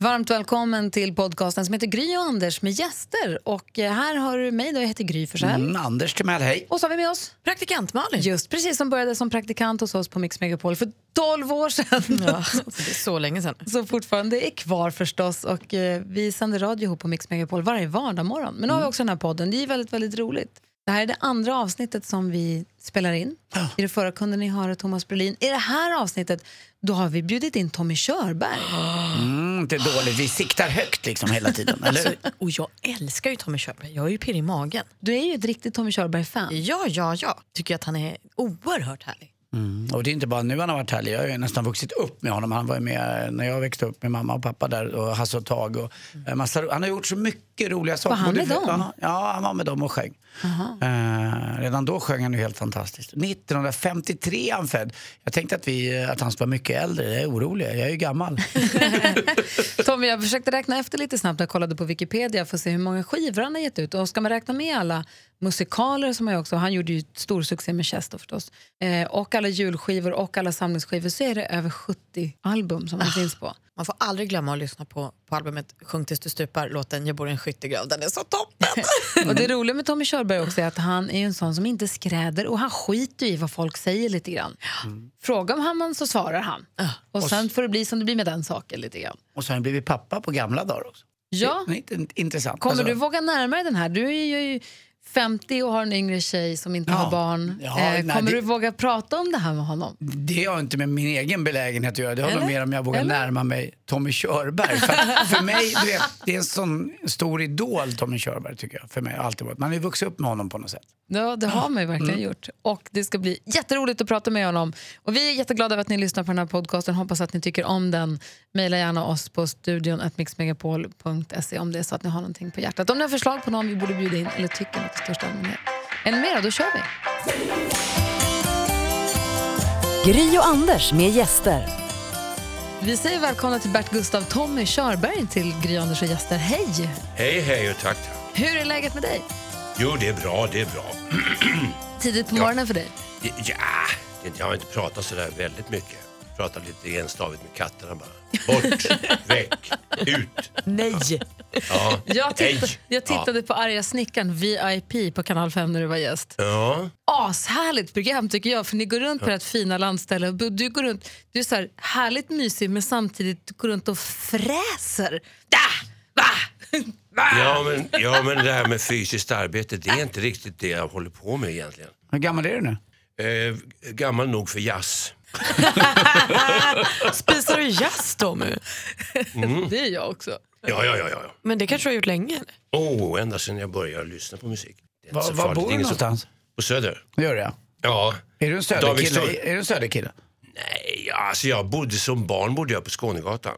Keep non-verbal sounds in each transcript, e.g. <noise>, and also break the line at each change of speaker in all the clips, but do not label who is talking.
Varmt välkommen till podcasten som heter Gry och Anders med gäster. Och eh, här har du mig, då jag heter Gry Forssell.
Mm, Anders Timell, hej.
Och så har vi med oss
Praktikant Malin.
just precis som började som praktikant hos oss på Mix Megapol för 12 år sedan. <laughs>
Ja, det är så länge sedan.
Så fortfarande är kvar förstås. Och eh, vi sänder radio ihop på Mix Megapol varje vardag morgon. Men nu har vi också den här podden. Det är väldigt, väldigt roligt. Det här är det andra avsnittet som vi spelar in. I det förra kunde ni höra Thomas Brolin. I det här avsnittet då har vi bjudit in Tommy Körberg.
Mm, inte dåligt, vi siktar högt liksom hela tiden, eller?
Och jag älskar ju Tommy Körberg. Jag är ju pirrig i magen.
Du är ju ett riktigt Tommy Körberg-fan.
Ja, ja, ja. Tycker att han är oerhört härlig.
Mm. Och det är inte bara nu han har varit härlig, jag har ju nästan vuxit upp med honom. Han var ju med när jag växte upp med mamma och pappa där och Hasse och Tage. Och eh, massa, han har gjort så mycket roliga saker.
han
Både
med dem?
Ja, han var med dem och sjöng. Eh, redan då sjöng han ju helt fantastiskt. 1953 är han född. Jag tänkte att, vi, att han skulle vara mycket äldre, jag är orolig, jag är ju gammal. <laughs>
Tommy, jag försökte räkna efter lite snabbt när jag kollade på Wikipedia för att se hur många skivor han har gett ut. Och ska man räkna med alla musikaler som han också, han gjorde ju stor succé med Chester förstås, eh, och alla julskivor och alla samlingsskivor så är det över 70 album som han finns på.
Man får aldrig glömma att lyssna på, på albumet Sjung tills du stupar, låten Jag bor i en skyttegrav. Den är så toppen! <laughs>
Och det roliga med Tommy Körberg också är att han är ju en sån som inte skräder och han skiter ju i vad folk säger lite grann. Fråga om han så svarar han. Och sen får det bli som det blir med den saken lite grann.
Och så har han blivit pappa på gamla dagar också.
Ja.
Det är inte intressant.
Kommer
Alltså-
du våga närma dig den här? Du är ju 50 och har en yngre tjej som inte
Ja.
har barn.
Ja,
eh,
nej,
kommer
det-
du våga prata om det här med honom?
Det har inte med min egen belägenhet att göra. Det har
Eller?
mer om jag vågar
Eller?
närma mig Tommy Körberg. För, för mig, du vet, det är en sån stor idol Tommy Körberg tycker jag. För mig alltid varit. Man har ju vuxit upp med honom på något sätt.
Ja, det har man ju verkligen
Mm.
gjort. Och det ska bli jätteroligt att prata med honom. Och vi är jätteglada över att ni lyssnar på den här podcasten. Hoppas att ni tycker om den. Maila gärna oss på studion mixmegapol.se om det är så att ni har någonting på hjärtat. Om ni har förslag på någon vi borde bjuda in eller tycker något i största allmänhet. Är ni med då? Då kör vi.
Gry och Anders med gäster.
Vi säger välkomna till Bert Gustav Tommy Körberg till Gry Anders och gäster. Hej!
Hej, hej och tack.
Hur är läget med dig?
Jo, det är bra, det är bra. <clears throat>
Tidigt på morgonen för dig?
Ja, jag har inte pratat så där väldigt mycket. Pratat lite enstavigt med katterna bara. Bort, väck, ut.
Nej!
Ja.
Jag, titta, jag tittade på Arga snickaren VIP på kanal 5 när du var gäst.
Ja.
Ashärligt program tycker jag för ni går runt på ert fina landställe. Du går runt, du är så här härligt mysig men samtidigt går runt och fräser. Da! Va! Va!
Ja, men, ja, men det här med fysiskt arbete, det är inte riktigt det jag håller på med egentligen.
Hur gammal är du nu?
Eh, gammal nog för jazz. <laughs>
Spisar du jazz Tommy?
Det är jag också.
Ja, ja, ja. ja.
Men det kanske du har gjort länge? eller?
Oh, ända sedan jag började lyssna på musik. Det är inte
Var, var bor du någonstans?
På Söder.
Gör det?
Ja.
Är du en söderkille? Är du en söderkille?
Nej, ja, alltså jag bodde som barn bodde jag på Skånegatan.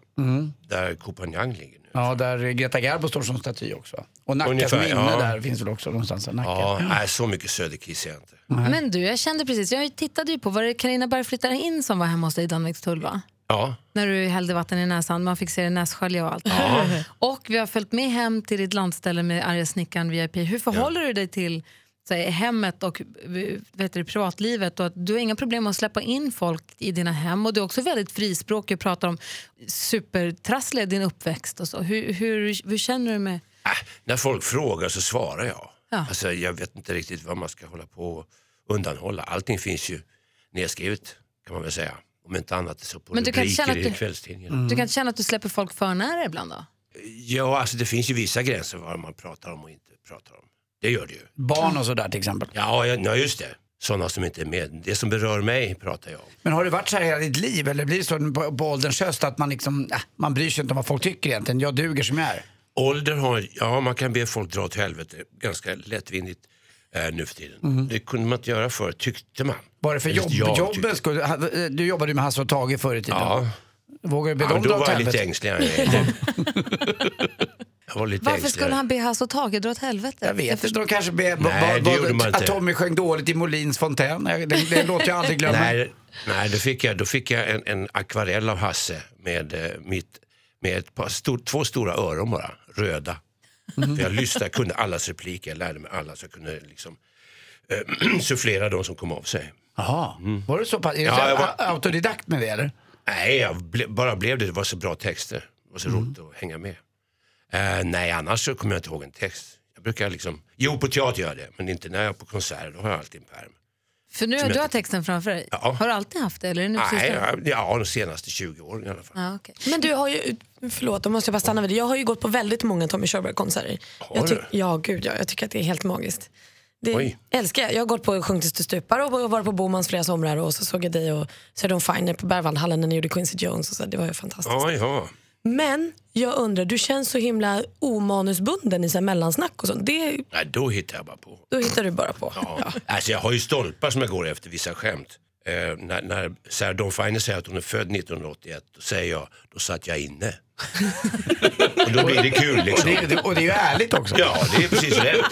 Där Kopanjang ligger nu.
Ja, där Greta Garbo står som staty också. Och Nackas
Ungefär,
minne
ja.
där finns väl också någonstans. Nacka.
Ja, nej, så mycket söderkiss är jag inte.
Men du, jag kände precis, jag tittade ju på, var det Carina Berg flyttar in som var hemma hos dig i Danvikstull va?
Ja,
När du hällde vatten i näsan, man fick se det nässkölja och allt. <laughs> Och vi har följt med hem till ditt landställe med arga snickaren VIP. Hur förhåller du dig till så här, hemmet och vet du, privatlivet? Och att du har inga problem att släppa in folk i dina hem och du är också väldigt frispråkig och pratar om supertrassliga din uppväxt och så. Hur, hur, hur känner du med...
äh, när folk frågar så svarar jag.
Ja.
Alltså, jag vet inte riktigt vad man ska hålla på och undanhålla. Allting finns ju nedskrivet kan man väl säga. Om inte annat så på
Men du kan
rubriker
känna att
i
du-
kvällstidningen.
Du kan känna att du släpper folk för nära ibland då?
Ja, alltså det finns ju vissa gränser vad man pratar om och inte pratar om. Det gör det ju.
Barn och sådär till exempel.
Ja, ja, ja just det. Sådana som inte är med. Det som berör mig pratar jag om.
Men har det varit så här hela ditt liv eller blir det så på, på ålderns höst att man liksom, äh, man bryr sig inte om vad folk tycker egentligen. Jag duger som jag är.
Ålder har, ja man kan be folk dra åt helvete ganska lättvindigt eh, nu för tiden. Det kunde man inte göra förr, tyckte man.
Var det för jobb,
jag
jobbens
tyckte.
skull? Ha- Du jobbade ju med Hasse och Tage förr i tiden.
Ja,
Vågar du be
ja
dem
då
dra åt
var jag lite
helvete?
ängslig. <laughs> <laughs> <laughs> Jag var lite
Varför
ängsligare.
skulle han be Hasse och Tage dra åt helvete?
Jag vet inte, de kanske be,
Nej, det gjorde man inte.
att Tommy sjöng dåligt i Molins fontän. Det, det låter jag aldrig glömma.
Nej, nej då, fick jag, då fick jag en, en akvarell av Hasse med, eh, mitt, med ett par stor, två stora öron bara, röda.
Mhm.
För jag lyssnade, jag kunde allas repliker, jag lärde mig alla så jag kunde liksom, eh, <clears throat> sufflera de som kom av sig.
Jaha, var du så pass är du
Ja,
så
jag var-
autodidakt med det eller?
Nej, jag ble, bara blev det. Det var så bra texter. Det var så
Mm.
roligt att hänga med. Eh, nej, annars så kommer jag inte ihåg en text. Jag brukar liksom, jo på teater gör jag det, men inte när jag är på konserter. Då har jag alltid en pärm.
För nu du har texten framför dig.
Ja.
Har du alltid haft det? Eller är det nu
Nej, ja, ja, de senaste 20 åren i alla fall.
Ja, okej.
Men du har ju, förlåt, då måste jag bara stanna vid det. Jag har ju gått på väldigt många Tommy Körberg-konserter.
Har du?
Ja, gud ja. Jag tycker att det är helt magiskt. Det
Oj.
älskar jag. Jag har gått på Sjung tills du stupar och varit på Bomans flera somrar och så såg jag dig och Sören Finer på Berwaldhallen när ni gjorde Quincy Jones och så. Det var ju fantastiskt.
Ja, ja.
Men jag undrar, du känns så himla omanusbunden i så här mellansnack och sånt. Det,
Nej, då hittar jag bara på.
då hittar du bara på.
Ja. Alltså, jag har ju stolpar som jag går efter vissa skämt. Eh, när när Sarah Dawn Finer säger att hon är född 1981, då säger jag, då satt jag inne. <laughs> och då blir det kul
Och
liksom.
det, det, och det är ju ärligt också.
Ja, det är precis rätt.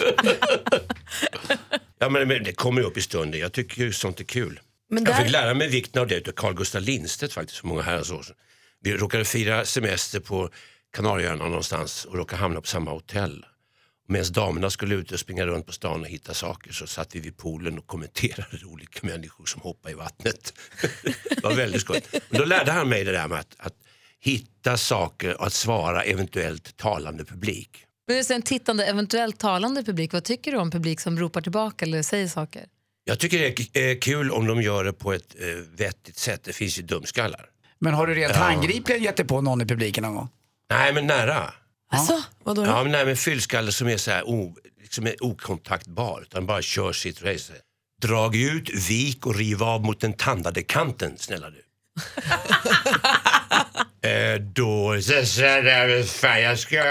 ja, men, men det kommer upp i stunden. Jag tycker ju sånt är kul.
Men
Jag
där-
fick lära mig vikten av det av Carl Gustaf Lindstedt faktiskt för många herrans år sedan. Vi råkade fira semester på Kanarieöarna någonstans och råkade hamna på samma hotell. Medan damerna skulle ut och springa runt på stan och hitta saker så satt vi vid poolen och kommenterade <laughs> olika människor som hoppade i vattnet. det var väldigt skoj. Då lärde han mig det där med att, att hitta saker och att svara eventuellt talande publik.
Men det är så en tittande, eventuellt talande publik. Vad tycker du om publik som ropar tillbaka eller säger saker?
Jag tycker det är eh, kul om de gör det på ett eh, vettigt sätt. Det finns ju dumskallar.
Men har du rent handgripligen gett dig på någon i publiken någon gång?
Nej, men nära.
Alltså, vadå?
Ja, men nej, men fyllskalle som är så här o, liksom är okontaktbar utan bara kör sitt race. Drag ut, vik och riv av mot den tandade kanten, snälla du. <laughs> eh, då... Så, så, där, fan, jag ska...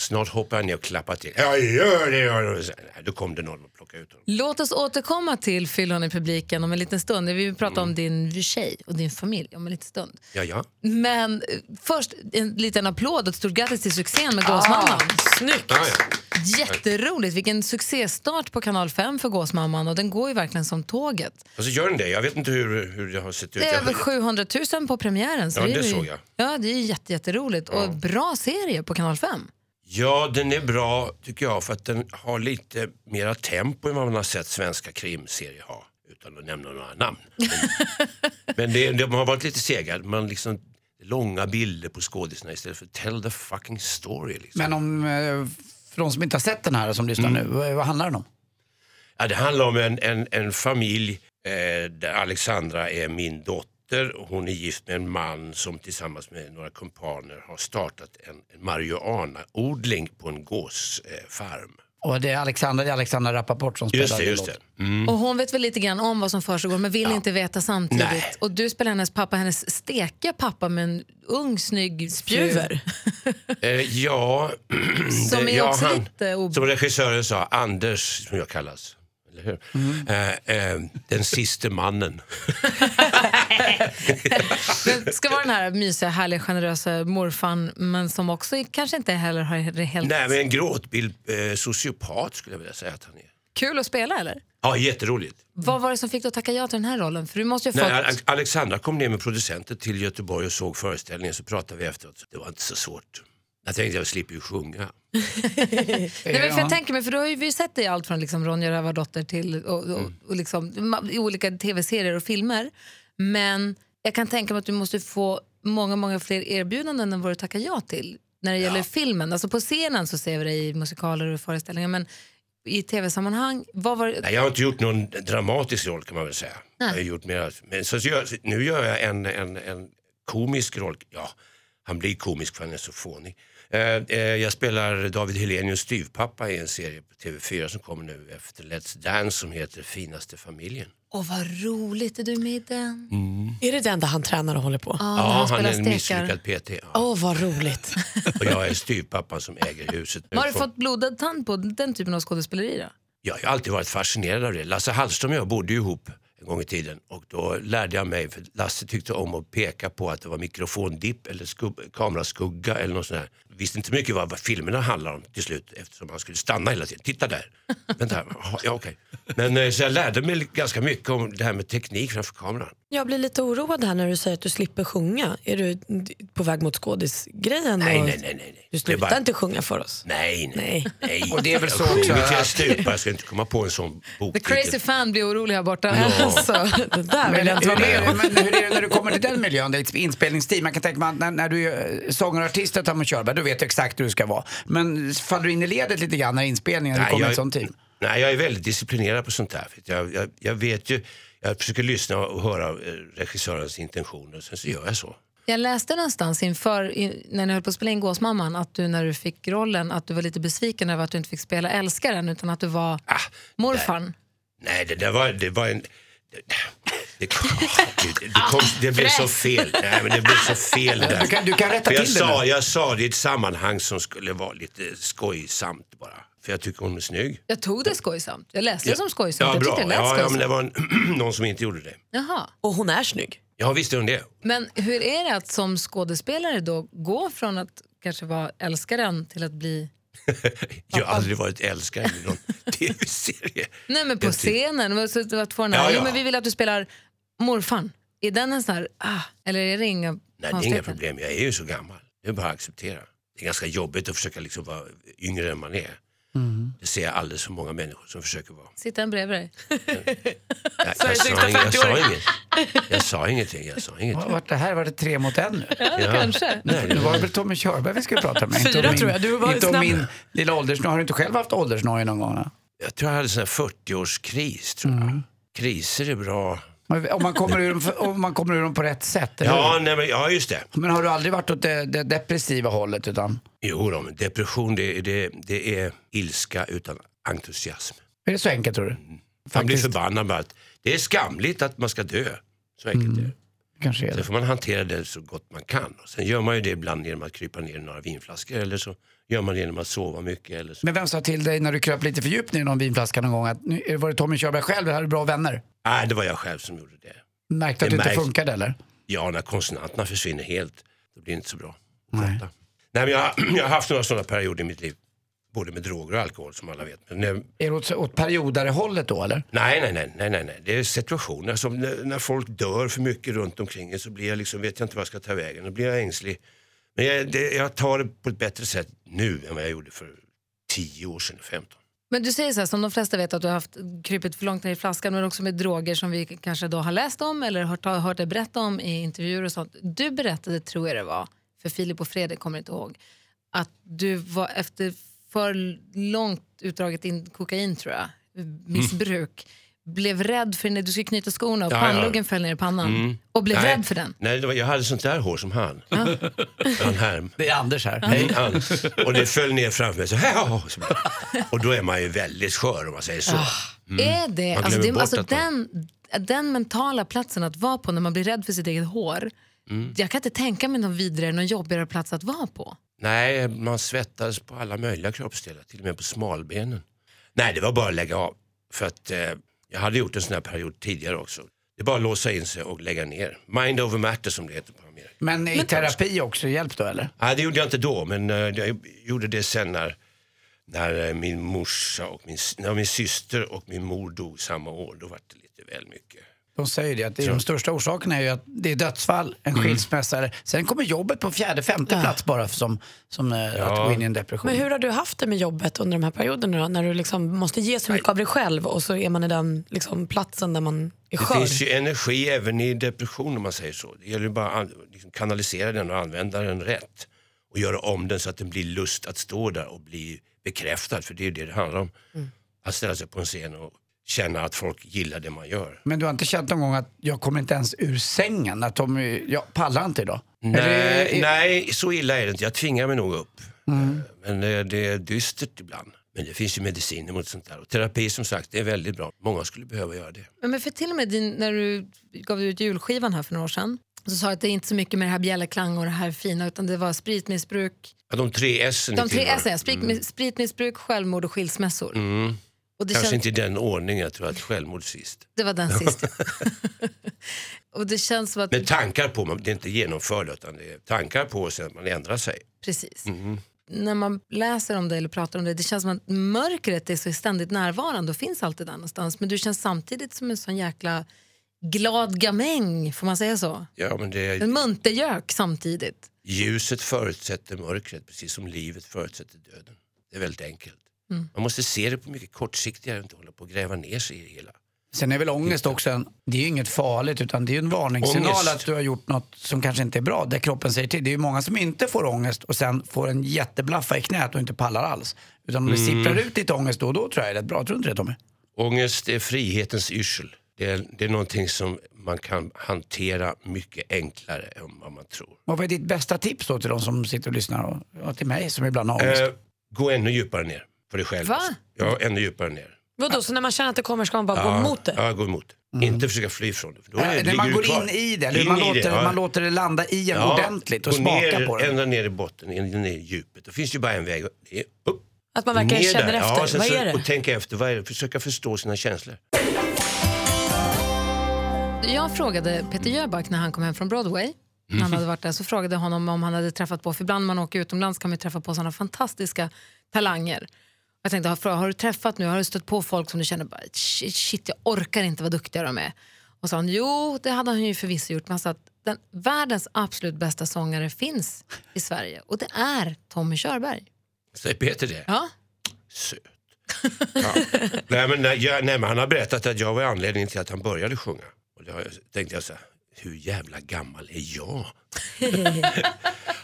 Snart hoppar jag ner och klappar till. Ja, gör det, gör det. Då kom det någon och plockade ut honom.
Låt oss återkomma till fyllon i publiken om en liten stund. Vi vill prata om din tjej och din familj om en liten stund.
Ja, ja.
Men eh, först en liten applåd och ett stort grattis till succén med Gåsmamman.
Snyggt!
ja, ja.
Jätteroligt, vilken succéstart på kanal 5 för Gåsmamman och den går ju verkligen som tåget.
Och så gör den det. Jag vet inte hur, hur det har sett ut.
Det är
Jag-
över 700 000 på premiären. Så
Ja, det
ju-
såg jag.
Ja, det är jätte, jätteroligt och bra serie på kanal 5.
Ja, den är bra tycker jag för att den har lite mera tempo än vad man har sett svenska krimserier ha. Utan att nämna några namn. Men, <laughs> men det, de har varit lite sega. Man liksom, långa bilder på skådisarna istället för tell the fucking story. Liksom.
Men om, eh, för de som inte har sett den här som lyssnar
Mm.
nu, vad, vad handlar den om?
Ja, det handlar om en, en, en familj eh, där Alexandra är min dotter. Och Hon är gift med en man som tillsammans med några kumpaner har startat en, marijuanaodling på en gåsfarm.
Och det är är Alexandra Rappaport som spelar
Just det, just det. Mm.
Och hon vet väl lite grann om vad som försiggår men vill inte veta samtidigt.
Nej.
Och du spelar hennes pappa, hennes stekiga pappa med en ung snygg
Spjuver. <laughs>
Eh, ja, <clears throat>
Som är
ja,
också
han,
lite ob-
Som regissören sa, Anders, som jag kallas. Eller hur? Eh, eh, den siste mannen. <laughs>
Det ska vara den här mysiga, härliga, generösa morfan men som också kanske inte heller har det helt
Nej, men en gråtbild eh, sociopat skulle jag vilja säga att han är.
kul att spela eller?
Ja, jätteroligt.
Vad var det som fick dig att tacka ja till den här rollen? För du måste ju
När
fått...
Alex- Alexandra kom ner med producenter till Göteborg och såg föreställningen så pratade vi efteråt. Det var inte så svårt. Jag tänkte jag slipper ju sjunga. <laughs>
Nej, men för
Ja.
jag tänker mig, för då har ju vi sett dig i allt från liksom Ronja Rövardotter till och, och,
Mm.
och liksom, i olika tv-serier och filmer. Men jag kan tänka mig att du måste få många, många fler erbjudanden än vad du tackar ja till. När det gäller filmen, alltså på scenen så ser vi dig i musikaler och föreställningar men i tv-sammanhang, vad var?
Nej, jag har inte gjort någon dramatisk roll kan man väl säga. Jag har gjort mer, men så gör, nu gör jag en, en, en komisk roll. Ja, han blir komisk för han är så fånig. Eh, eh, jag spelar David Helenius styvpappa i en serie på TV4 som kommer nu efter Let's Dance som heter Finaste familjen.
Åh vad roligt, är du med i den?
Är det den där han tränar och håller på? Åh,
Ja, han
han är en misslyckad PT. Ja.
vad roligt. <laughs>
Och jag är styvpappan som äger huset.
Har du fått blodad tand på den typen av skådespeleri då?
Ja, jag har alltid varit fascinerad av det. Lasse Hallström och jag bodde ju ihop en gång i tiden och då lärde jag mig, för Lasse tyckte om att peka på att det var mikrofondipp eller skub- kameraskugga eller något sånt där. Visste inte mycket vad, vad filmerna handlar om till slut eftersom han skulle stanna hela tiden. Titta där! Vänta, ja, okej. Men eh, så jag lärde mig ganska mycket om det här med teknik framför kameran.
Jag blir lite oroad här när du säger att du slipper sjunga. Är du på väg mot skådisgrejen?
Nej, nej, nej. nej, nej.
Du slutar
bara-
inte sjunga för oss?
Nej, nej.
Nej.
nej.
Och det är väl så
jag
också
jag
att-
stupar, jag ska inte komma på en sån
The
boktitel.
crazy fan blir orolig här borta.
Alltså, <laughs> det där vill jag inte vara med om.
men hur är det när du kommer till den miljön, det är ett inspelningsteam. Man kan tänka mig att när, när du är sångare och artist och Tommy Körberg, vet exakt hur du ska vara. Men faller du in i ledet lite grann när inspelningen när kommer
jag,
ett sånt team?
nej, jag är väldigt disciplinerad på sånt där. Jag, jag, jag vet ju, jag försöker lyssna och höra eh, regissörens intentioner, sen så gör jag så.
Jag läste någonstans inför, in, när ni höll på att spela in Gåsmamman att du när du fick rollen att du var lite besviken över att du inte fick spela älskaren utan att du var
Ah,
morfarn.
Nej, det där var, det var en... Det, det, det, det, kom, det blev så fel. Nej, men det blev så fel det där.
Du kan, du kan rätta
För jag,
till det
sa,
nu.
jag sa det i ett sammanhang som skulle vara lite skojsamt bara. För jag tycker hon är snygg.
Jag tog det skojsamt. Jag läste det som skojsamt.
Ja,
jag
bra.
tyckte det lät
Ja, ja, men
skojsamt.
det var en, <clears throat> någon som inte gjorde det.
Jaha.
Och hon är snygg.
Ja, visst är hon det.
Men hur är det att som skådespelare då gå från att kanske vara älskaren till att bli... <laughs>
Jag har aldrig varit älskare i någon <laughs> tv-serie.
Nej men på scenen, att få den
Ja, ja.
Jo, men vi vill att du spelar morfarn. Är den en sån här, ah, eller är det inga
Nej, det är inga problem. Jag är ju så gammal. Det är bara att acceptera. Det är ganska jobbigt att försöka liksom vara yngre än man är.
Mm.
Det ser jag alldeles för många människor som försöker vara.
Sitter en bredvid dig? <laughs>
Jag, jag, sa, inget, jag, sa
50-åring.
inget. jag sa ingenting. Jag sa ingenting.
var det här? Var det tre mot en nu?
Ja.
Kanske.
Nej,
Nu
det
var det väl Tommy Körberg vi skulle prata med?
Fyra tror jag. Du var
Inte om
snabb.
min lilla åldersnoj. Har du inte själv haft åldersnoj någon gång?
jag tror jag hade här 40-årskris. Tror jag.
Mm.
Kriser är bra.
Om man kommer ur dem, om man kommer ur dem på rätt sätt? eller hur?
Ja, nej, men, ja, just det.
Men har du aldrig varit åt det, det depressiva hållet? Utan,
Jo, då, men depression det, det, det är ilska utan entusiasm.
är det så enkelt tror du?
Man blir förbannad med att det är skamligt att man ska dö. Så enkelt är det.
Kanske är
Sen
det.
får man hantera det så gott man kan. Och sen gör man ju det ibland genom att krypa ner i några vinflaskor eller så gör man det genom att sova mycket. Eller så.
Men vem sa till dig när du kröp lite för djupt ner i någon vinflaska någon gång att nu, var det Tommy Körberg själv eller hade du bra vänner?
Nej, det var jag själv som gjorde det.
Märkte att
Det
det inte
märks.
funkade eller?
Ja, när konsonanterna försvinner helt, då blir det inte så bra.
Nej.
Nej, men jag, <clears throat> jag har haft några sådana perioder i mitt liv. Både med droger och alkohol som alla vet. Men, eh,
Är det åt, åt periodare hållet då eller?
nej, nej, nej, nej, nej, nej. Det är situationer som när, när folk dör för mycket runt omkring en så blir jag liksom, vet jag inte vad jag ska ta vägen. Då blir jag ängslig. Men jag, det, jag tar det på ett bättre sätt nu än vad jag gjorde för 10 år sedan, 15.
Men du säger så här, som de flesta vet att du har haft krypit för långt ner i flaskan men också med droger som vi kanske då har läst om eller hört, hört dig berätta om i intervjuer och sånt. Du berättade, tror jag det var, för Filip och Fredrik kommer inte ihåg, att du var efter för långt utdraget in kokain tror jag, missbruk, blev rädd för när du skulle knyta skorna och
Ja, ja.
pannluggen föll ner i pannan och blev
Nej.
rädd för den.
Nej, det var, jag hade sånt där hår som han. Han här.
Det är Anders här.
Hej, han. Och det föll ner framför mig. Så här, ja, så- och då är man ju väldigt skör om man säger så.
Är det,
Man
alltså, det alltså
att man-
den, den mentala platsen att vara på när man blir rädd för sitt eget hår.
Mm.
Jag kan inte tänka mig någon vidare, någon jobbigare plats att vara på.
Nej, man svettades på alla möjliga kroppsdelar, till och med på smalbenen. Nej, det var bara att lägga av. För att eh, jag hade gjort en sån här period tidigare också. Det är bara att låsa in sig och lägga ner. Mind over matter som det heter på Amerika.
Men i terapi också hjälp då eller?
Nej, det gjorde jag inte då, men eh, jag gjorde det sen när, när eh, min morsa och min, när min syster och min mor dog samma år. Då var det lite väl mycket.
De säger det att det är de största orsakerna är ju att det är dödsfall, en
Mm.
skilsmässa. Sen kommer jobbet på fjärde, femte plats bara som, som eh, att gå in i en depression.
Men hur har du haft det med jobbet under de här perioderna då? När du liksom måste ge så mycket av dig själv och så är man i den liksom, platsen där man är
Det
skör.
finns ju energi även i depression om man säger så. Det gäller ju bara att liksom kanalisera den och använda den rätt. Och göra om den så att den blir lust att stå där och bli bekräftad. För det är ju det det handlar om. Att ställa sig på en scen och känna att folk gillar det man gör.
Men du har inte känt någon gång att jag kommer inte ens ur sängen? Att de, jag pallar inte idag?
Nej,
Eller-
nej, så illa är det inte. Jag tvingar mig nog upp.
Mm.
Men eh, det är dystert ibland. Men det finns ju mediciner mot sånt där. Och terapi som sagt, det är väldigt bra. Många skulle behöva göra det.
Men- för till och med din, när du gav ut julskivan här för några år sedan så sa att det är inte så mycket med det här bjällerklang och det här fina utan det var spritmissbruk.
Ja, de tre S
De tre S, sprit, spritmissbruk, självmord och skilsmässor.
Mm.
Och det,
Kanske
känns,
inte i den ordningen, jag tror att självmord sist.
det var den sista. <laughs> och det känns som att...
Men tankar på, man- det är inte genomförda utan det är tankar på sen att man ändrar sig.
Precis.
Mhm.
När man läser om det eller pratar om det, det känns som att mörkret är så ständigt närvarande och finns alltid där någonstans. Men du känns samtidigt som en sån jäkla glad gamäng, får man säga så?
Ja, men det är,
En muntergök samtidigt.
ljuset förutsätter mörkret precis som livet förutsätter döden. Det är väldigt enkelt.
Mm.
Man måste se det på mycket kortsiktigare och inte hålla på och gräva ner sig i det hela.
Sen är väl ångest också en, det är ju inget farligt utan det är ju en varningssignal
Ångest.
att du har gjort något som kanske inte är bra. Där kroppen säger till. Det är ju många som inte får ångest och sen får en jätteblaffa i knät och inte pallar alls. Utan om det
Mm.
sipprar ut lite ångest då och då tror jag är rätt bra. Tror du inte det Tommy?
Ångest är frihetens yrsel. Det är, det är någonting som man kan hantera mycket enklare än vad man tror.
Vad är ditt bästa tips då till de som sitter och lyssnar och, och till mig som ibland har ångest?
Eh, gå ännu djupare ner på dig själv.
Va?
Ja, ännu djupare ner.
Vadå, så när man känner att det kommer ska man bara gå
ja,
emot det?
Ja, gå emot det. Inte försöka fly från det. För då
Äh,
är,
när
ligger
man går
kvar.
in i det, eller
In
man,
i
låter,
det, ja.
man låter det landa i en ordentligt och
gå
smaka
ner,
på det.
Ända ner i botten, ner i djupet. Det finns ju bara en väg. Det är upp.
Att man verkligen
ner
känner
där.
efter.
Ja, sen
Vad
så,
är det?
Och tänka efter. Vad är det? Försöka förstå sina känslor.
Jag frågade Peter Jöback när han kom hem från Broadway. När han hade varit där, så frågade honom om han hade träffat på, för ibland när man åker utomlands kan man ju träffa på sådana fantastiska talanger. Jag tänkte, har, har du träffat nu, har du stött på folk som du känner bara, shit, jag orkar inte vad duktiga de är. Och sa han, jo det hade han ju förvisso gjort, men han sa att den, världens absolut bästa sångare finns i Sverige och det är Tommy Körberg.
Säger Peter det?
Ja.
Söt. Ja. <laughs> nej, men, nej, jag, nej, men han har berättat att jag var anledningen till att han började sjunga. Och då tänkte jag så här, hur jävla gammal är jag? <laughs>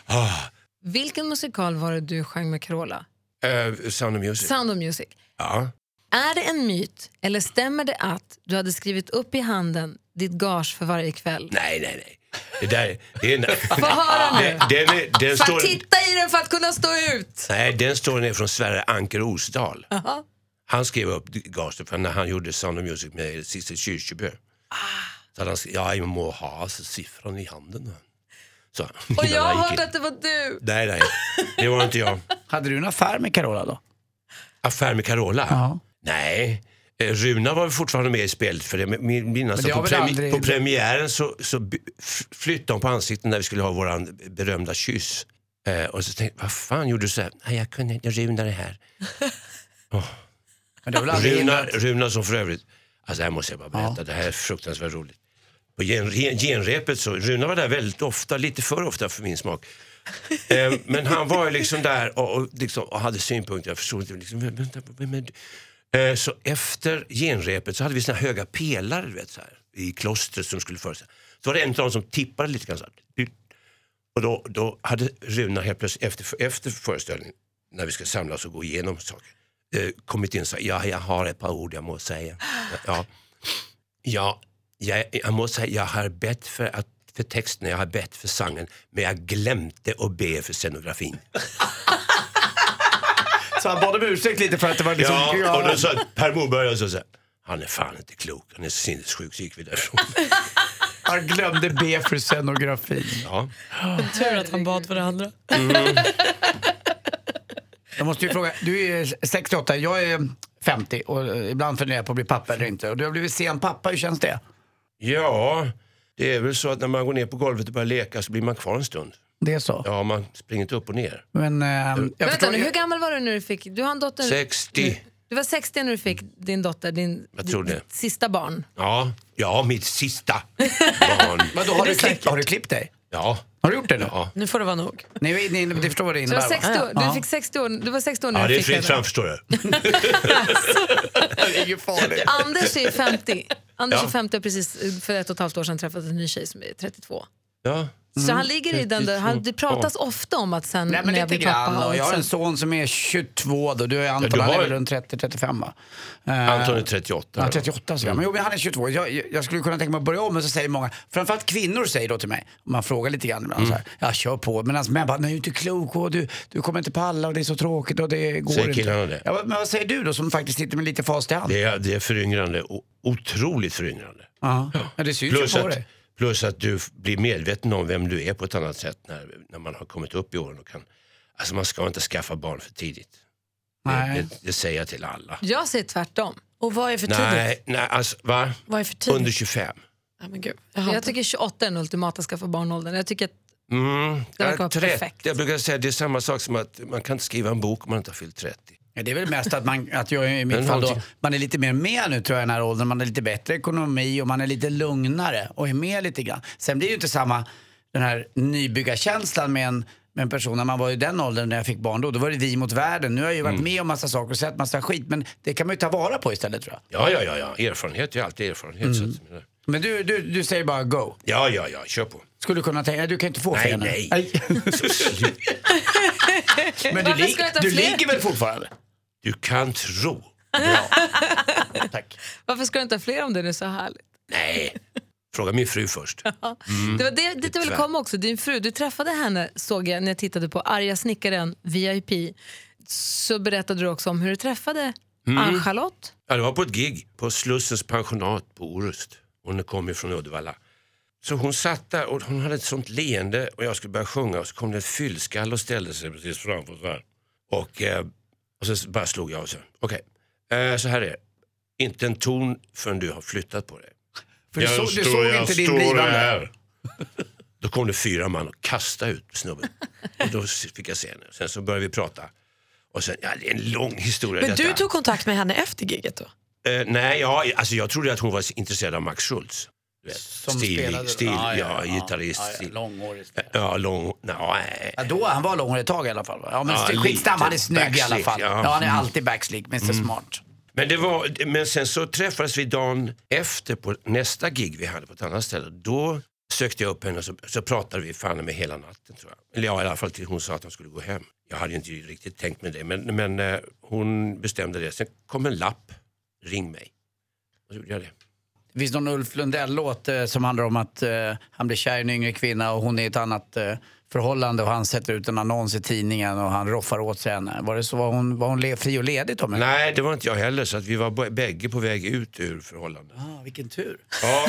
ah,
Vilken musikal var det du sjöng med Carola?
Eh, Sound of Music.
Sound of Music.
Ja.
Är det en myt eller stämmer det att du hade skrivit upp i handen ditt gage för varje kväll?
Nej, nej, nej. Det där, det är, <laughs>
Få höra nu!
den, den, den står,
titta i den för att kunna stå ut!
nej, den står ner från Sverre Anker Osdal.
Jaha.
Han skrev upp gaget för när han gjorde Sound of Music med Sissel Kyrkjebø. Så hade han skrivit, ja, jag må ha alltså, siffran i handen. Så,
Och <laughs> jag har hört att det var du.
Nej, nej, det var inte jag.
Hade du en affär med Carola då?
Affär med Carola?
Ja.
Nej. Eh, Runa var fortfarande med i spelet för det. Min, minnas
det har
på, premi-
aldrig-
på premiären så, så flyttade hon på ansiktet när vi skulle ha våran berömda kyss. Eh, och så tänkte jag, vad fan gjorde du så här? Nej, jag kunde inte, Runa är här. <laughs>
Men det
Runa, Runa som för övrigt, alltså det här måste jag bara berätta, det här är fruktansvärt roligt. På gen, gen- genrepet så, Runa var där väldigt ofta, lite för ofta för min smak eh, men han var ju liksom där och, och, liksom, och hade synpunkter, jag förstod inte, liksom, vänta, vem är du?" eh, Så efter genrepet så hade vi såna här höga pelare du vet, så här, i klostret som skulle föreställa. Så var det en av dem som tippade lite grann så här, Och då, då hade Runa helt plötsligt efter, efter föreställningen, när vi ska samlas och gå igenom saker, eh, kommit in och sagt, ja, jag har ett par ord jag måste säga. Ja, ja jag, jag måste säga, jag har bett för, att, för texten, jag har bett för sången, men jag glömde att be för scenografin. <laughs>
Så han bad om ursäkt lite för att det var liksom...
Ja, och då sa Per Morberg och så sa han är fan inte klok, han är sinnessjuk, så gick vi därifrån. <laughs>
Han glömde be för scenografin.
Ja.
Tur att han bad för det andra.
Jag måste ju fråga, du är 68, jag är 50 och ibland funderar jag på att bli pappa eller inte. Och du har blivit sen pappa, hur känns det?
ja, det är väl så att när man går ner på golvet och börjar leka så blir man kvar en stund.
Det är så?
Ja, man springer inte upp och ner.
Men eh, jag
Vänta
förstår,
nu, hur gammal var du när du fick... Du har en dotter...
60.
Du var 60 när du fick din dotter, din,
Jag tror det.
ditt sista barn.
Ja, ja mitt sista <laughs> barn.
Vadå, har, du klippt, har du klippt dig?
Ja,
Har du gjort det nu?
ja.
Nu får det vara nog.
Nej, nej, det förstår vad det
Så du, var
innebär
60 år,
va?
du, fick 60 år, du var 60 år när
ja
du
det är
fick
fritt fram förstår du.
Det är ju farligt.
Anders är 50. Anders
Ja.
är 50 och precis för ett och ett halvt år sedan träffat en ny tjej som är 32.
Ja.
Så han ligger i den där, han, det pratas ofta om att sen
Nej men
när jag
lite
blir pappa...
grann.
har
Och jag har en son som är 22 då. Du är Anton,
du
han är
har-
väl runt 30-35 va? Eh,
Anton är 38.
Ja, 38 så Men jo, men han är 22. Jag, jag, jag skulle kunna tänka mig att börja om, men så säger många, framförallt kvinnor säger då till mig, om man frågar lite grann ibland så här, ja kör på. Men alltså, män bara, nej du är inte klok och du, du kommer inte palla och det är så tråkigt och det går
Säger
inte.
killarna det?
Ja, men vad säger du då som faktiskt sitter med lite fast i hand?
Det är, det är föryngrande, o- otroligt föryngrande.
Ja. ja, det syns
Plus
ju på
att,
dig.
Plus att du blir medveten om vem du är på ett annat sätt när, när man har kommit upp i åren. Och kan, alltså man ska inte skaffa barn för tidigt.
Nej.
Det, det säger jag till alla.
Jag säger tvärtom.
Och vad är för tidigt?
Nej, nej alltså, va?
Vad är för tidigt?
Under 25.
Ja, men gud. Jag
tycker 28 är den ultimata skaffa barnåldern. Jag tycker att
Mm,
Det verkar vara
30.
perfekt.
Jag brukar säga det är samma sak som att man kan inte skriva en bok om man inte har fyllt 30.
Ja, det är väl mest att, man, att jag i mitt fall då, man är lite mer med nu tror jag i den här åldern. Man har lite bättre ekonomi och man är lite lugnare och är med lite grann. Sen blir det ju inte samma den här nybyggarkänslan med en, med en person när man var i den åldern när jag fick barn då. Då var det vi mot världen. Nu har jag ju varit
Mm.
med om massa saker och sett massa skit. Men det kan man ju ta vara på istället tror jag.
Ja, ja, ja, ja. erfarenhet är alltid erfarenhet. Så att,
Men du, du, du säger bara go.
ja, ja, ja, kör på.
Skulle du kunna tänka Du kan inte få
Nej,
fler
nej. <laughs>
Men du, lig, du ligger väl fortfarande?
Du kan tro.
Tack.
varför ska du inte ha fler om det är så härligt?
Nej, fråga min fru först. <laughs>
Det var det, dit jag ville komma också. Din fru, du träffade henne såg jag när jag tittade på Arga snickaren VIP. Så berättade du också om hur du träffade Ann-Charlotte.
Ja, det var på ett gig på Slussens pensionat på Orust. Hon kom ju från Uddevalla. Så hon satt där och hon hade ett sånt leende och jag skulle börja sjunga och så kom det ett fyllskall och ställde sig precis framför så här. Och, eh, och så bara slog jag och så, okej, eh, så här är det. Inte en ton förrän du har flyttat på dig.
För du,
Jag
såg, du
står-
såg
jag
inte din blivande.
Då kom det fyra man och kastade ut snubben. Och då fick jag se henne. Sen så började vi prata. Och sen, ja det är en lång historia
Men
detta.
du tog kontakt med henne efter giget då?
Eh, nej, ja, alltså jag trodde att hon var intresserad av Max Schultz.
Som
stil,
spelade-
stil, ja,
ja, ja,
gitarrist.
ja, ja, långhårig.
Ja, lång, nej.
Ja, då, han var långhårig ett tag i alla fall. Ja, men
Ja,
skitsamma, han är snygg i alla
backslick,
fall.
ja.
Han är alltid backslick, Mr Smart.
Men, det var, men sen så träffades vi dagen efter på nästa gig vi hade på ett annat ställe. Då sökte jag upp henne och så, så pratade vi fan med hela natten tror jag. Eller ja, i alla fall till hon sa att hon skulle gå hem. Jag hade inte riktigt tänkt med det, men, men eh, hon bestämde det. Sen kom en lapp, ring mig. Och så gjorde jag det.
Det finns någon Ulf Lundell-låt eh, som handlar om att eh, han blir kär i en yngre kvinna och hon är i ett annat eh, förhållande och han sätter ut en annons i tidningen och han roffar åt sig henne. Var det så? Var hon, var hon le- fri och ledig Tommy?
Nej, det var inte jag heller. Så att vi var bägge på väg ut ur förhållandet.
Ah, vilken tur.
Ja,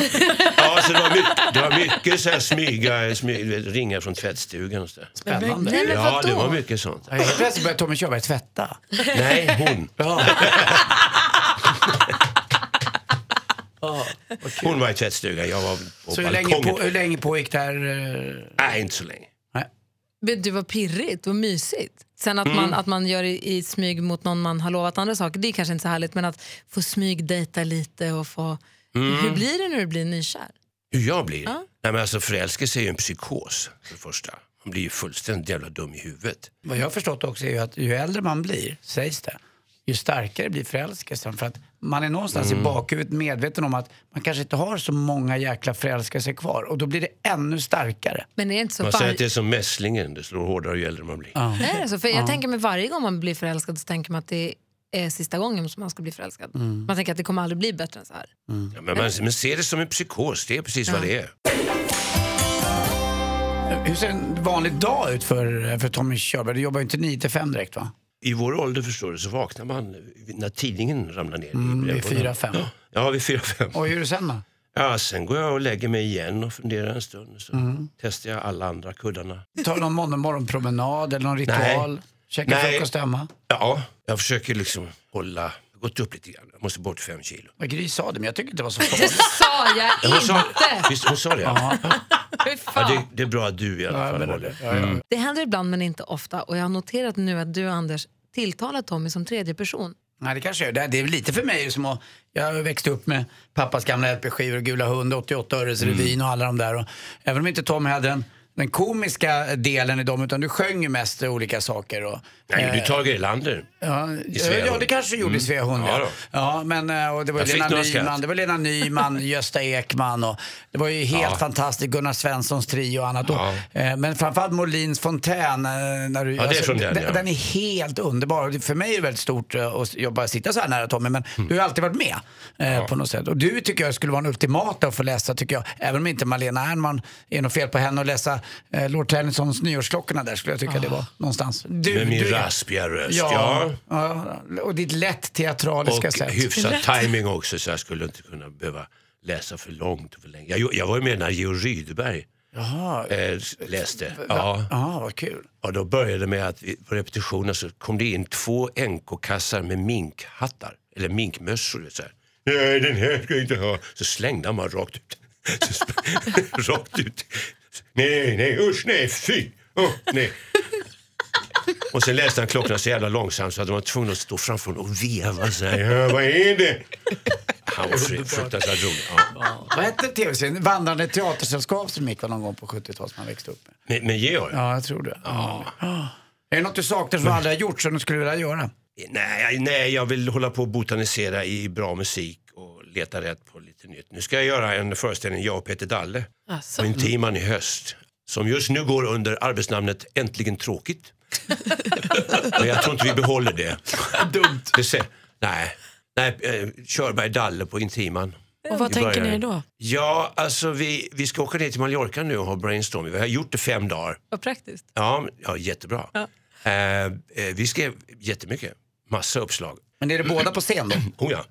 ja så det, var mycket, det var mycket så här smyga, smyga, du vet, ringa från tvättstugan och så där.
Spännande.
Nej, men
Ja,
vadå?
det var mycket sånt.
Ja, Helt plötsligt börjar Tommy Körberg tvätta.
Nej, hon. <laughs> Hon var i tvättstugan, jag var på
Så hur länge,
balkongen.
på, hur länge pågick det här? eh,
Nej, inte så länge.
Nej.
Men Det var pirrigt och mysigt. Sen att, man, att man gör i, i smyg mot någon man har lovat andra saker, det är kanske inte så härligt. Men att få smygdejta lite och få... Hur blir det när du blir nykär?
Hur jag blir? Nej, men alltså, förälskelse är ju en psykos för det första. Man blir ju fullständigt jävla dum i huvudet.
Vad jag har förstått också är ju att ju äldre man blir, sägs det, ju starkare blir förälskelsen. För att man är någonstans
Mm.
i bakhuvudet medveten om att man kanske inte har så många jäkla förälskelser kvar. Och då blir det ännu starkare.
Men är det inte så
Man säger att det är som mässlingen, det slår hårdare ju äldre man blir.
Nej, alltså, för Jag tänker mig varje gång man blir förälskad så tänker man att det är sista gången som man ska bli förälskad. Man tänker att det kommer aldrig bli bättre än så här.
Ja, men man men ser det som en psykos, det är precis vad det är.
Hur ser en vanlig dag ut för, för Tommy Körberg? Du jobbar ju inte 9 till 5 direkt va?
I vår ålder förstår du så vaknar man när tidningen ramlar ner.
Mm, vid fyra, fem.
Ja, vid fyra, fem.
Och hur är det sen då?
Ja, sen går jag och lägger mig igen och funderar en stund. Så
Mm.
testar jag alla andra kuddarna.
Tar någon morgon- morgonpromenad eller någon ritual? Käkar
Nej.
frukost hemma?
Ja, jag försöker liksom hålla, gått upp lite grann. Jag måste bort fem kilo.
Vad Gry sa det, men jag tycker inte det var så <laughs>
Det
farligt.
sa jag
Ja, Hon sa,
inte!
visst, hon sa det? Ja. Ja, <laughs> det, det är bra att du i alla
Ja, jag
fall håller.
det. Ja, ja.
Det händer ibland men inte ofta och jag har noterat nu att du Anders tilltalar Tommy som tredje person.
Nej, det kanske är det. Det är lite för mig som att jag växte upp med pappas gamla LP-skivor, Gula Hund, 88 Öres Revyn och alla de där. Och även om inte Tommy hade den, den komiska delen i dem, utan du sjöng ju mest olika saker. Och,
Nej, du
eh,
Tage Erlander.
Ja,
Svea
ja, det kanske du gjorde i Svea Hund.
Ja
Ja, ja, men eh, och det var
Jag
Lena Nyman, det var Lena Nyman, <laughs> Gösta Ekman och det var ju helt
Ja.
fantastiskt. Gunnar Svenssons trio och annat.
Ja.
Och, eh, men framförallt Molins fontän. eh, När du,
Ja, från den,
den, den är helt underbar. För mig är det väldigt stort eh, att jag bara sitta så här nära Tommy, men
Mm.
du har alltid varit med eh, på något sätt. Och du tycker jag skulle vara en ultimata att få läsa, tycker jag. Även om inte Malena Ernman är något fel på henne att läsa eh, Lord Tennysons Nyårsklockorna där, skulle jag tycka det var någonstans. Du,
Med min
du-
raspiga röst.
Ja,
Ja.
ja. och ditt lätt teatraliska
Och
sätt.
hyfsad timing också så jag skulle inte kunna behöva läsa för långt och för länge. Jag, jag var ju med när Georg Rydberg
Jaha.
eh, läste. Ja.
Ja, vad kul.
Och då började det med att på repetitionen så kom det in två NK-kassar med minkhattar, eller minkmössor. Så här. Nej, den här ska jag inte ha. Så slängde han bara rakt ut. <laughs> <laughs> Rakt ut. Nej, nej, usch, nej, fy. Oh, nej. Och sen läste han klockorna så jävla långsamt så att de var tvungna att stå framför honom och veva så här. Ja, vad är det? Han var fru- fruktansvärt rolig. Ja.
Vad hette tv-serien? Vandrande teatersällskap som gick någon gång på 70-talet som man växte upp med.
Med, med Georg?
Ja, jag tror det. Ja. Är det något du saknar som du aldrig har gjort som du skulle vilja göra?
Nej, nej, jag vill hålla på och botanisera i bra musik leta rätt på lite nytt. Nu ska jag göra en föreställning, jag och Peter Dalle,
Alltså.
på Intiman i höst. Som just nu går under arbetsnamnet Äntligen tråkigt. <laughs> Men jag tror inte vi behåller det.
Dumt.
det ser, nej, nej eh, Körberg Dalle på Intiman.
Och vad tänker ni då?
Ja, alltså vi, vi ska åka ner till Mallorca nu och ha brainstorming. Vi har gjort det fem dagar.
Vad praktiskt.
Ja, ja jättebra. Eh, eh, vi skrev jättemycket, massa uppslag.
Men är det båda på scen då? <clears throat>
Oh ja.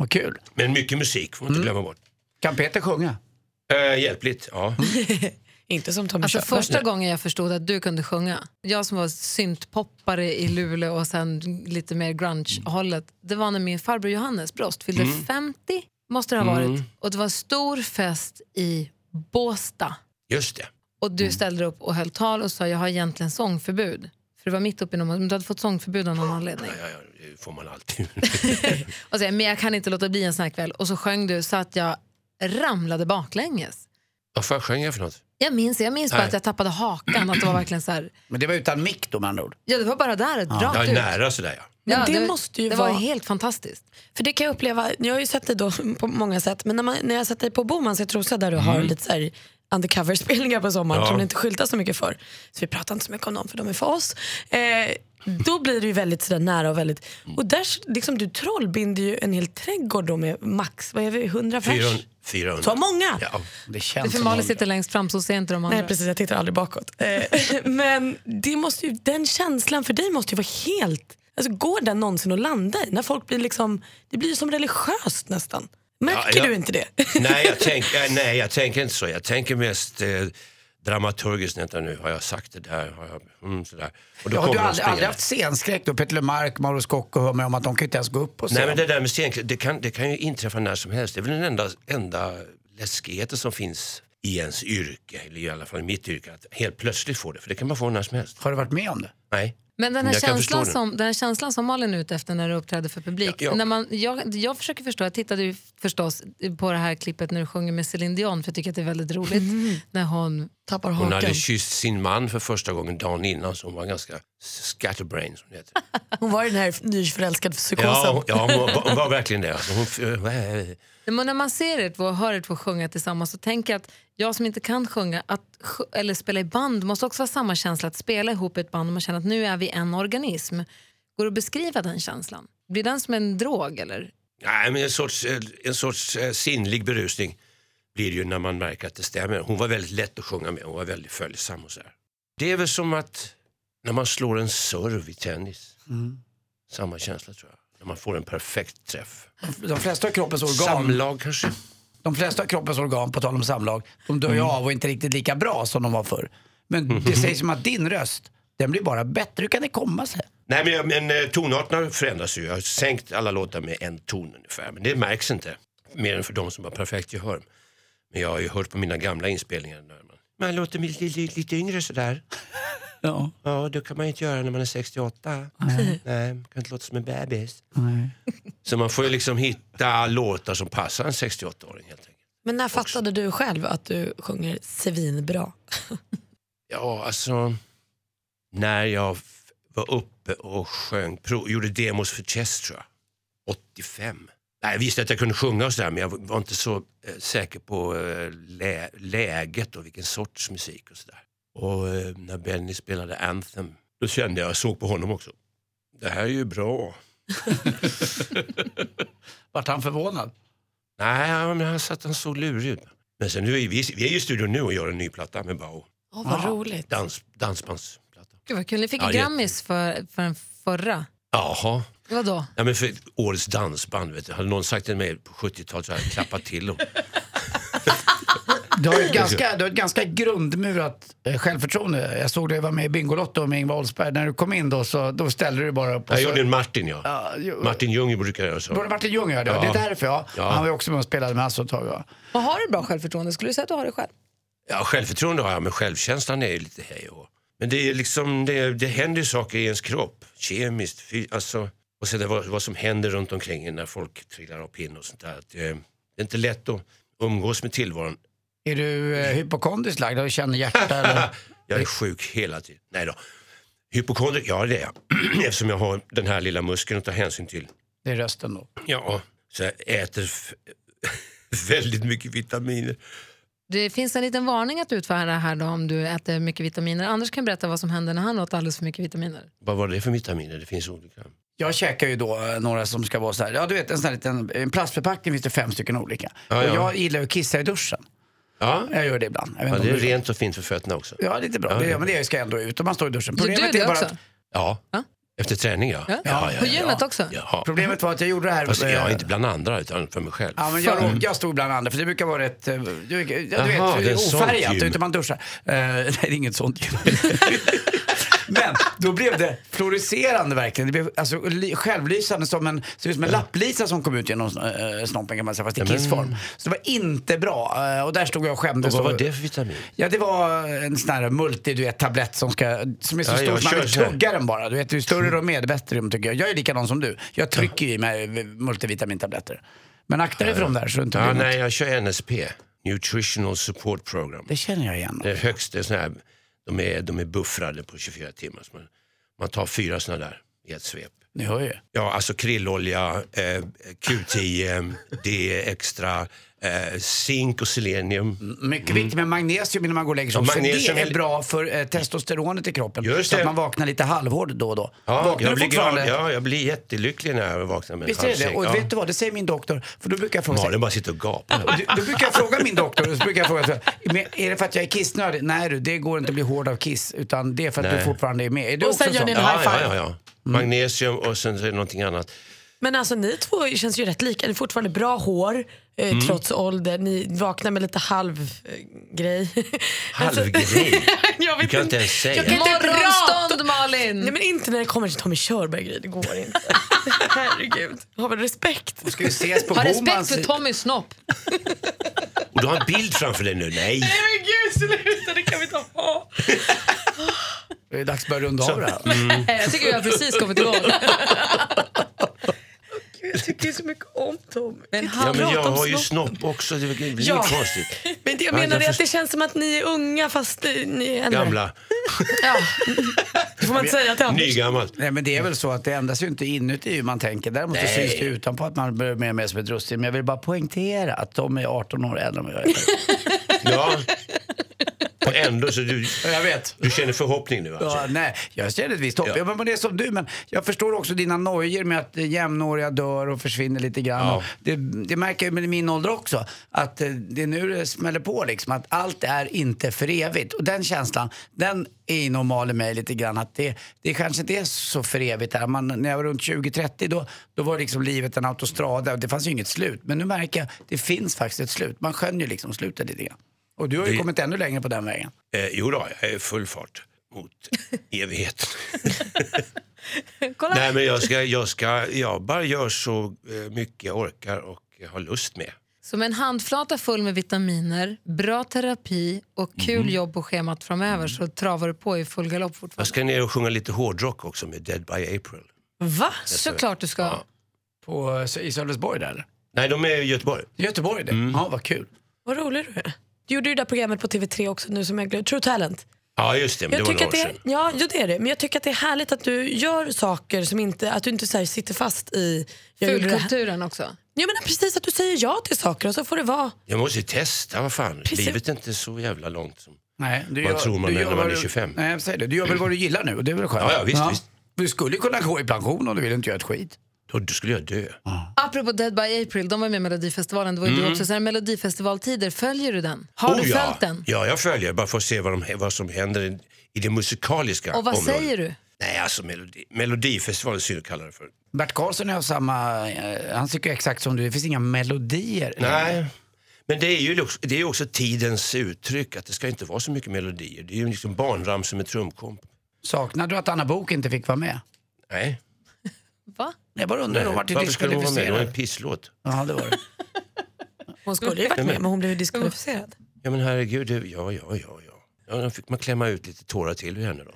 Vad kul.
Men mycket musik får man inte glömma bort.
Kan Peter sjunga?
Eh, hjälpligt, ja. <laughs>
Inte som Tommy
Alltså
Körberg.
första gången jag förstod att du kunde sjunga, jag som var syntpoppare i Luleå och sen lite mer grunge-hållet, det var när min farbror Johannes Brost fyllde 50, måste det ha varit, och det var stor fest i Båstad.
Just det.
Och du ställde upp och höll tal och sa jag har egentligen sångförbud. För det var mitt uppe i någon, men du hade fått sångförbud av någon anledning.
Ja, ja, det får man alltid. <laughs> <laughs>
Och så, men jag kan inte låta bli en sån här kväll. Och så sjöng du så att jag ramlade baklänges.
Vad sjöng jag för något?
Jag minns, jag minns bara
Nej.
att jag tappade hakan. Att det var verkligen så här,
Men det var utan mick då med andra ord.
ja det var bara där, rakt
Jag är
ut.
nära sådär ja.
Men det måste ju
det
vara-
var helt fantastiskt.
För det kan jag uppleva, jag har ju sett dig då på många sätt, men när, man, när jag har sett dig på Bomans i Trosa där du har lite så här undercover-spelningar på sommaren
Ja.
som det inte skyltas så mycket för, så vi pratar inte så mycket om dem för de är för oss. Eh, då blir det ju väldigt sådär nära och väldigt, och där liksom du trollbinder ju en hel trädgård då med max, vad är vi, 100 pers?
400. 400.
Så många?
Ja.
Det känns
för Malin sitter längst fram så ser inte de andra.
Nej precis, jag tittar aldrig bakåt. Eh, <laughs> men det måste ju, den känslan för dig måste ju vara helt... Alltså, går den någonsin att landa i? När folk blir liksom, det blir ju som religiöst nästan. Märker
Ja, ja.
du inte det? <laughs>
Nej, jag tänk, eh, nej, jag tänker inte så. Jag tänker mest eh, dramaturgiskt. Vänta nu, har jag sagt det där? Har jag, mm, sådär. Och då
Ja, har du
de
aldrig, aldrig haft scenskräck då? Peter LeMarc, Mauro Scocco hör mig om att de kan inte ens gå upp på scen.
Nej, men det där med stenkläder, det kan, det kan ju inträffa när som helst. Det är väl den enda, enda läskigheten som finns i ens yrke, eller i alla fall i mitt yrke, att helt plötsligt få det. För det kan man få när som helst.
Har du varit med om det?
Nej.
Men den här,
Jag
känslan som, den här känslan som Malin är ute efter när du uppträder för publik.
Ja, ja.
När man, jag, jag försöker förstå, jag tittade ju förstås på det här klippet när du sjunger med Céline Dion för jag tycker att det är väldigt roligt. När hon
Tappar
Hon
hakan.
hade kysst sin man för första gången dagen innan så hon var ganska scatterbrain som det heter. <laughs>
Hon var i den här nyförälskad psykosen.
Ja, hon- ja hon, var, hon var <laughs> verkligen det. Alltså, hon, äh,
Men när man ser er två och hör er två sjunga tillsammans så tänker jag att jag som inte kan sjunga att, eller spela i band måste också vara samma känsla att spela ihop i ett band och man känner att nu är vi en organism. Går det att beskriva den känslan? Blir den som en drog eller?
nej, men en sorts, eh, en sorts eh, sinnlig berusning blir det ju när man märker att det stämmer. Hon var väldigt lätt att sjunga med, hon var väldigt följsam och så här. Det är väl som att när man slår en serve i tennis. Samma känsla tror jag. När man får en perfekt träff.
De flesta av kroppens organ,
Samlag kanske?
De flesta av kroppens organ på tal om samlag, de dör ju av och är inte riktigt lika bra som de var förr. Men det sägs som att din röst, den blir bara bättre. Hur kan det komma sig?
Nej men, men eh, tonarterna förändras ju. Jag har sänkt alla låtar med en ton ungefär. Men det märks inte. Mer än för de som har perfekt gehör. Men jag har ju hört på mina gamla inspelningar. När man, man låter lite, lite, lite yngre sådär.
Ja.
Ja, det kan man inte göra när man är 68. Nej, man kan inte låta som en bebis. Så man får ju liksom hitta låtar som passar en 68-åring helt enkelt.
Men när fattade du själv att du sjunger svinbra? <laughs>
Ja, alltså. När jag var uppe och sjöng, gjorde demos för Chess tror jag. 85. Nej, jag visste att jag kunde sjunga och sådär men jag var inte så eh, säker på eh, lä, läget och vilken sorts musik och sådär. Och eh, när Benny spelade Anthem, då kände jag, jag såg på honom också. Det här är ju bra. <laughs>
Vart han förvånad?
Nej, men han satt han såg lurig ut. Men sen nu är vi, vi är ju i studion nu och gör en ny platta med Bao.
Åh vad roligt.
Dans, dansbandsplatta.
Gud vad kul, ni fick
Ja, det-
Grammis för, för den förra.
Jaha.
Vadå?
Ja, men för årets dansband, vet du. hade någon sagt till mig på 70-talet så hade jag klappat till dem. <laughs>
Du har ett ganska, du har ett ganska grundmurat eh, självförtroende. Jag såg dig vara med i Bingolotto med Ingvar Oldsberg. När du kom in då, så, då ställde du bara upp. och
Jag
så-
gjorde en Martin ja.
Ja, jo.
Martin Ljung brukar göra så.
Var det Martin Ljung? Ja. Det, var-
Ja.
det är därför ja.
Ja.
Han var ju också med och spelade med Hasse ett tag. Ja.
Och har du bra självförtroende? Skulle du säga att du har det själv?
Ja, självförtroende har jag, men självkänslan är ju lite hej och. Men det är liksom, det, det händer ju saker i ens kropp, kemiskt, fy, alltså. Och sen det, vad, vad som händer runt omkring en när folk trillar av pinn och sånt där. Att, eh, det är inte lätt att umgås med tillvaron.
Är du eh, hypokondriskt lagd och känner hjärta? Eller? <laughs>
Jag är sjuk hela tiden. Nej då. Hypokondriker, ja det är jag. <clears throat> Eftersom jag har den här lilla muskeln att ta hänsyn till.
Det är rösten då.
Ja, så jag äter <laughs> väldigt mycket vitaminer.
Det finns en liten varning att utfärda här då om du äter mycket vitaminer. Anders kan berätta vad som händer när han åt alldeles för mycket vitaminer.
Vad var det för vitaminer? Det finns olika.
Jag käkar ju då eh, några som ska vara så här, ja du vet en sån här liten en plastförpackning finns det fem stycken olika.
Ja,
Och
ja.
jag gillar att kissa i duschen.
Ja,
Jag gör det ibland. Jag vet
ja
inte
det är
om du-
rent och fint för fötterna också.
Ja, lite bra.
Ja,
det,
ja.
men det ska ändå ut om man står i duschen.
Gör du
är
det
bara
också?
att,
Ja,
Ja.
efter träning ja.
Ja. På gymmet också?
Ja.
problemet var att jag gjorde det här.
Fast
eh,
jag, inte bland andra utan för mig själv.
Ja, men jag, jag stod bland andra, för det brukar vara rätt, eh, du, ja, du
Jaha, det är
vet,
sånt
ofärgat,
gym.
utan man duschar. Eh, nej, <laughs> det är inget sånt gym. <laughs> Men då blev det fluorescerande verkligen. Det blev alltså, självlysande som en, som en lapplisa som kom ut genom äh, snoppen kan man säga, fast i kissform. Så det var inte bra. Eh, och där stod jag och
Och
skämdes.
vad var det för vitamin?
Ja, det var en sån här multi, du vet, tablett som, ska, som är så
Ja,
stor att man
kör
vill
så här.
tugga den bara. Du vet, ju större de är, det bättre de tycker jag. Jag är likadan som du. Jag trycker i mig multivitamintabletter. Men akta dig för de där så det inte
Ja, nej, jag kör NSP. Nutritional Support Program.
Det känner jag igen.
Det är högst, det är sån här, de, är, de är buffrade på 24 timmar. Man, man tar fyra såna där i ett svep.
Ni hör ju.
Ja, alltså krillolja, eh, Q10, D extra, eh, zink och selenium.
Mycket viktigt med magnesium innan man går och lägger sig.
Ja,
för
magnesium
det är bra för eh, testosteronet i kroppen.
Just
så att
det.
man vaknar lite halvhård då och då.
Ja,
vaknar
jag
du
blir,
fortfarande?
glad, ja, jag blir jättelycklig när jag vaknar med en
Visst är det
halvsäck.
Och
Ja.
vet du vad, det säger min doktor. För då brukar jag fråga så här,
Malin bara sitter och gapar.
Du- Då brukar jag fråga min doktor, och så brukar jag fråga så här, "Men är det för att jag är kissnödig? Nej du, det går inte att bli hård av kiss, utan det är för att
Nej.
du fortfarande är med. Är du
Och sen
också
gör
sån?
ni en
Ja,
high
ja,
five.
ja, ja. Magnesium och sen så är det någonting annat.
Men alltså ni två känns ju rätt lika. Ni har fortfarande bra hår eh,
Mm.
trots ålder. Ni vaknar med lite halv-grej. <laughs>
Halvgrej? <laughs>
jag
Du kan inte ens säga.
Jag kan inte.
Morgonstånd Malin!
Nej men inte när det kommer till Tommy Körberg-grej. Det går inte. <laughs> Herregud. Ha väl respekt.
Ska vi ses på
Ha respekt för Tommys snopp.
Och du har en bild framför dig nu. Nej.
Nej men gud sluta, det kan vi inte ha.
Det är dags att börja runda av det här.
Jag tycker vi har precis kommit igång.
Jag tycker så mycket om Tommy.
Men
Inte
Ja, men jag har ju
snopp.
också. Det blir
Ja.
konstigt. <laughs>
Men det jag
Ja,
menar
jag
är att det känns som att ni är unga fast ni är äldre.
Gamla. <laughs>
Ja. Det får man inte säga till Anders.
Nygammalt.
Nej men det är väl så att det ändras ju inte inuti hur man tänker. Däremot så
Nej.
syns det utanpå att man börjar mer med som ett russin. Men jag vill bara poängtera att de är 18 år äldre än vad jag är.
Ja. <laughs> Och ändå så du,
jag vet.
du känner förhoppning nu alltså?
Ja, nej, jag känner ett visst hopp.
Ja.
Ja. men det är som du, men jag förstår också dina nojor med att jämnåriga dör och försvinner lite grann.
Ja.
Det, det märker jag med min ålder också. Att eh, det är nu det smäller på liksom. Att allt är inte för evigt. Och den känslan, den är normal i mig lite grann. Att det, det kanske inte är så för evigt här. Man, när jag var runt 20-30 då, då var liksom livet en autostrada det fanns ju inget slut. Men nu märker jag, det finns faktiskt ett slut. Man skönjer liksom slutet lite grann. Och du har ju
Det-
kommit ännu längre på den vägen.
Eh, jo då, jag är full fart mot <laughs> evigheten.
Kolla.
Nej men jag ska, jag ska, jag bara gör så eh, mycket jag orkar och har lust med.
Som en handflata full med vitaminer, bra terapi och kul jobb på schemat framöver så travar du på i full galopp
Jag
fortfarande.
ska ner och sjunga lite hårdrock också med Dead by April.
Va?
Såklart du ska.
Ja.
På, I Sölvesborg där?
Nej, de är i Göteborg.
Göteborg det?
Mm.
Ja, vad kul.
Vad rolig du är. Du gjorde ju det där programmet på TV3 också nu som jag glömde. True Talent.
Ja just det, men
Jag
det var
tycker
några
att
år
det,
sedan.
ja, jo, det är det. Men jag tycker att det är härligt att du gör saker som inte, att du inte så här, sitter fast i... det.
Fulkulturen också.
Jag menar precis att du säger ja till saker och så får det vara.
Jag måste ju testa, vad fan.
Precis.
Livet är inte så jävla långt. Som...
Nej, du
Vad tror man
du
när
gör
man är
du-
25?
Nej, jag säger det. Du gör väl vad du gillar nu och det är väl skönt?
Ja, ja, visst, visst.
Du skulle kunna gå i pension om du vill inte göra ett skit.
Då, skulle jag dö.
Apropå Dead by April, de var med i Melodifestivalen. Det var ju du också. Så här, Melodifestivaltider, följer du den? Har du
Mm. oh, ja.
följt den?
Ja, jag följer bara för att se vad, de, vad som händer i, i det musikaliska
Och vad
området.
säger du?
Nej, alltså melodi, Melodifestivalen skulle jag kalla det för.
Bert Karlsson har samma, eh, han tycker exakt som du, det finns inga melodier.
Nej, Men det är ju också, det är också tidens uttryck att det ska inte vara så mycket melodier. Det är ju liksom barnramsor med trumkomp.
Saknar du att Anna Bok inte fick vara med?
Nej,
Va?
Jag bara undrar då, vart du
varför skulle hon vara med? Det var en
diskvalificerad?
pisslåt.
Ja, det var det. <laughs>
Hon skulle ju varit med men hon blev ju diskvalificerad.
Ja men herregud, det, ja, ja, ja, ja. ja. Då fick man klämma ut lite tårar till ur henne då.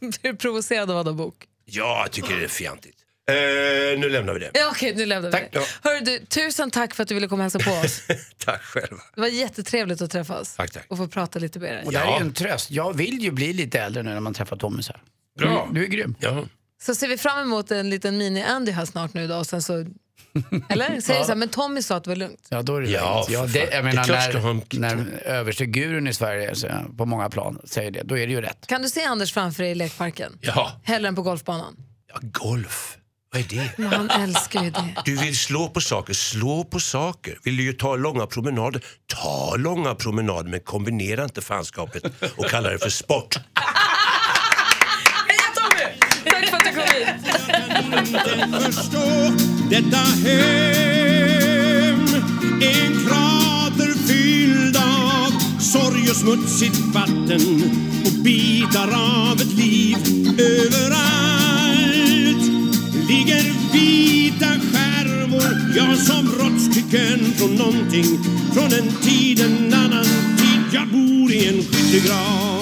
Blir <laughs> du provocerad av Anna Bok?
Ja, jag tycker det är fjantigt. Eh, nu lämnar vi det.
Ja, okej, nu lämnar vi
Tack.
det. Hörru, du, tusen tack för att du ville komma och hälsa på oss. <laughs>
Tack själva.
Det var jättetrevligt att träffas
Tack, tack.
och få prata lite med dig.
Och det här är
Ja.
ju en tröst. Jag vill ju bli lite äldre nu när man träffar Tommy så här.
Bra.
Du är grym.
Ja.
Så ser vi fram emot en liten mini-Andy här snart nu då och sen så... <laughs> Eller? Säger du så här, men Tommy sa att det var lugnt.
Ja, då är det
Ja,
ja, det, jag
Det är
menar,
ha
när,
en-
när överstegurun i Sverige så, på många plan säger det, då är det ju rätt.
Kan du se Anders framför dig i lekparken?
Ja.
Hellre än på golfbanan?
ja, golf. Vad är det?
Men han älskar ju det.
Du vill slå på saker, slå på saker. Vill du ju ta långa promenader, ta långa promenader men kombinera inte fanskapet och kalla det för sport.
Tack för att du kom hit
förstå detta hem. En krater fylld av sorg och smutsigt vatten och bitar av ett liv överallt. Ligger vita skärvor, ja som brottstycken från någonting från en tid, en annan tid. Jag bor i en skyttegrav.